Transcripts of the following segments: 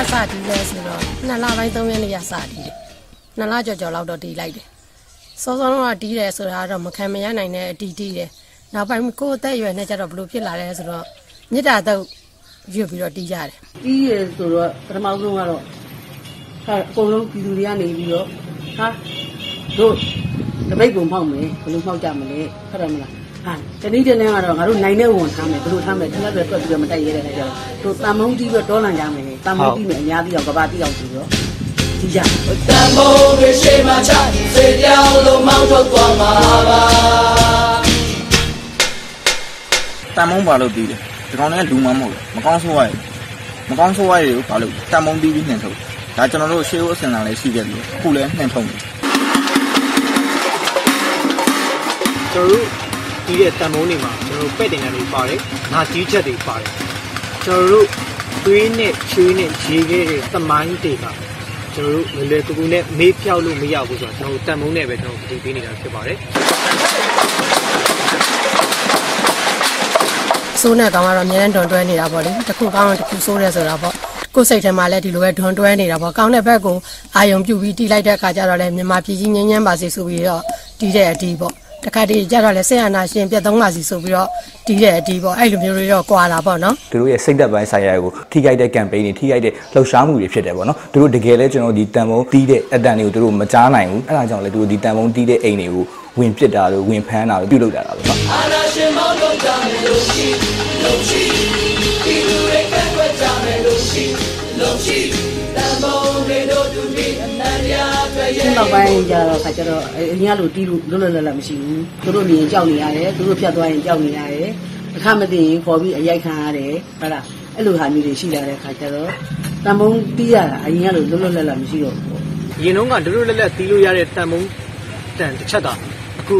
အစတီးလဲဆိုတော့နှစ်လပိုင်းသုံးရက်နေရစတီးတယ်နှစ်လကြော်ကြော်လောက်တော့တီးလိုက်တယ် စောစောတော့တီးတယ်ဆိုတာတော့မခံမရနိုင်တဲ့အတီးတီးတယ်နောက်ပိုင်းကိုယ်အသက်အရွယ်နဲ့ကျတော့ဘလို့ဖြစ်လာလဲဆိုတော့မေတ္တာတော့ရွတ်ပြီးတော့တီးကြတယ်ပြီးရဆိုတော့ပထမဆုံးကတော့ဟာအကုန်လုံးပြည်သူတွေကနေပြီးတော့ဟာတို့တပိတ်ကုန်ဖောက်မယ်ဘယ်လိုဖောက်ကြမလဲဟုတ်တယ်မလားဟာတနည်းတနည်းကတော့ငါတို့နိုင်တဲ့ဝန်ထားမယ်ဘယ်လိုထားမလဲဒီလောက်ပဲတွက်ပြီးတော့မတိုက်ရတဲ့ခါကျတော့တို့တန်မုံတီးပြီးတော့တောလန်ကြမယ်တန်မုံတီးမယ်အများကြီးအောင်ကဘာတီးအောင်ဆိုတော့ဒီကြတန်ဖိုးတွေရှိမှချစေပြောင်း လို့မောင်းထုတ်သွားမှာပါတန်မုံပါလို့ပြီးတယ်ဒီကောင်တွေကလူမမဟုတ်ဘူးမကောင်းဆိုးရည်မကောင်းဆိုးရည်ကိုဘာလို့တန်မုံပြီးပြီးနှင်ထုတ်ဒါကျွန်တော်တို့ရှေးဦးအစင်လာလည်းရှိခဲ့တယ်အခုလည်းနှင်ထုတ်တယ်ကျွန်တော်တို့ဒီတဲ့တန်မုံတွေမှာကျွန်တော်တို့ပဲ့တင်ကန်တွေပါတယ်ငါကြီးချက်တွေပါတယ်ကျွန်တော်တို့သွေးနဲ့ချွေးနဲ့ရေခဲတဲ့သမိုင်းတွေက ကျွန်တော်တို့လွယ်လွယ်ကူကူနဲ့မေးဖြောက်လို့မရဘူးဆိုတော့ကျွန်တော်တို့တန်မုံနဲ့ပဲကျွန်တော်တို့ပြင်ပေးနေတာဖြစ်ပါတယ်စိုးနဲ့ကောင်ကတော့အများနဲ့ဒွန်တွဲနေတာပေါ့လေတစ်ခုကောင်းတစ်ခုစိုးတယ်ဆိုတာပေါ့ကိုယ်စိတ်ထဲမှာလည်းဒီလိုပဲဒွန်တွဲနေတာပေါ့ကောင်းတဲ့ဘက်ကိုအာယုံပြုတ်ပြီးတီးလိုက်တဲ့အခါကျတော့လည်းမြန်မာပြည်ကြီးငင်းငင်းပါစေဆိုပြီးတော့တီးတဲ့အတီးပေါ့ တခါတည်းကျတော့လည်းဆေးရနာရှင်ပြတ်သုံးပါစီဆိုပြီးတော့တီးတဲ့အတီးပေါ့အဲ့လိုမျိုးတွေတော့ကွာလာပေါ့နော်သူတို့ရဲ့စိတ်သက်ပိုင်းဆိုင်ရာကိုထိခိုက်တဲ့ campaign တွေထိခိုက်တဲ့လှုပ်ရှားမှုတွေဖြစ်တယ်ပေါ့နော်သူတို့တကယ်လဲကျွန်တော်ဒီတန်ဖုံတီးတဲ့အတန်တွေကိုသူတို့မကြားနိုင်ဘူးအဲ့ဒါကြောင့်လဲသူတို့ဒီတန်ဖုံတီးတဲ့အိမ်တွေကိုဝင်ပစ်တာတို့ဝင်ဖမ်းတာတို့ပြုလုပ်တာတာပေါ့နော်အာနာရှင်မောင်းထုတ်ကြမယ်လို့ရှိလို့ရှိဒီလူတွေကန့်ကွက်ကြမယ်လို့ရှိလို့ရှိ ဒီရဲ့နောက်ပိုင်းကျတော့ခါကျတော့အင်းရလို့တီးလို့လွတ်လွတ်လပ်လပ်မရှိဘူးသူတို့နေရင်ကြောက်နေရတယ်သူတို့ဖြတ်သွားရင်ကြောက်နေရတယ်အခမသိရင်ခေါ်ပြီးအရိုက်ခံရတယ်ဟုတ်လားအဲ့လိုဟာမျိုးတွေရှိလာတဲ့ခါကျတော့တံမုံတီးရတာအရင်ကလို့လွတ်လွတ်လပ်လပ်မရှိတော့ဘူးပေါ့အရင်တော့ကတို့တို့လက်လက်တီးလို့ရတဲ့တန်မုံတန်တစ်ချက်ကအခု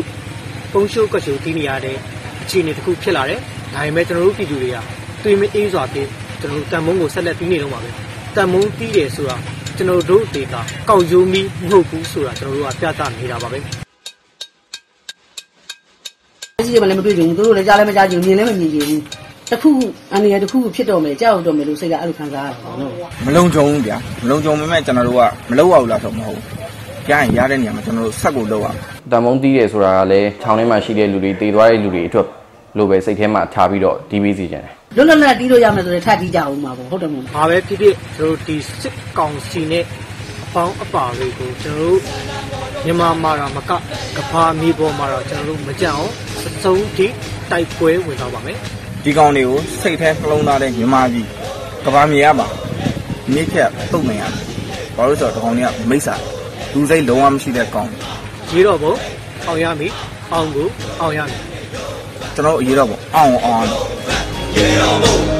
ပုံရှိုးကချိုတီးနေရတဲ့အခြေအနေတစ်ခုဖြစ်လာတယ်ဒါပေမဲ့ကျွန်တော်တို့ပြည်သူတွေကတွေးမအေးစွာပြီးကျွန်တော်တို့တန်မုံကိုဆက်လက်တီးနေတော့ပါပဲတန်မုံတီးတယ်ဆိုတာ ကျွန်တော်တို့ဒေတာကောက်ရိုးမီမဟုတ်ဘူးဆိုတာကျွန်တော်တို့ကပြသနေတာပါပဲအကြီးကလည်းမတွေ့ကြဘူးသူတို့လည်းကြားလည်းမကြားကြဘူးမြင်လည်းမမြင်ကြဘူးတစ်ခုအနေနဲ့တစ်ခုဖြစ်တော့မယ်ကြောက်တော့မယ်လို့စိတ်ကအဲ့လိုခံစားရတာပေါ့နော်မလုံခြုံဘူးဗျာမလုံခြုံပေမဲ့ကျွန်တော်တို့ကမလုံရဘူးလားဆိုမဟုတ်ဘူးကြားရင်ရတဲ့နေရာမှာကျွန်တော်တို့ဆက်ကိုလုပ်ရအောင်တန်မုံတီးတယ်ဆိုတာကလည်းချောင်းထဲမှာရှိတဲ့လူတွေတည်သွားတဲ့လူတွေအတွက်လိုပဲစိတ်ထဲမှာထားပြီးတော့ဒီပေးစီကြတယ် လွတ်လွတ်လပ်လပ်တီးလို့ရမယ်ဆိုရင်ထပ်တီးကြအောင်ပါပေါ့ဟုတ်တယ်မို့လား။ဘာပဲဖြစ်ဖြစ်ကျွန်တော်တို့ဒီစစ်ကောင်စီနဲ့အပေါင်းအပါတွေကိုကျွန်တော်တို့မြန်မာမှာတော့မကကဘာမီပေါ်မှာတော့ကျွန်တော်တို့မကြအောင်အဆုံးထိတိုက်ပွဲဝင်တော့ပါမယ်ဒီကောင်တွေကိုစိတ်แท้နှလုံးသားတဲ့မြန်မာပြည်ကဘာမြေရပါနေ့ခက်တုတ်နေရတယ်ဘာလို့ဆိုတော့ဒီကောင်တွေကမိစ္ဆာလူစိတ်လုံးဝမရှိတဲ့ကောင်။ရေတော့ဘုံအောင်ရမည်အောင်ကိုအောင်ရမည်ကျွန်တော်တို့အရေးတော့ပေါ့အောင်အောင် Get on up.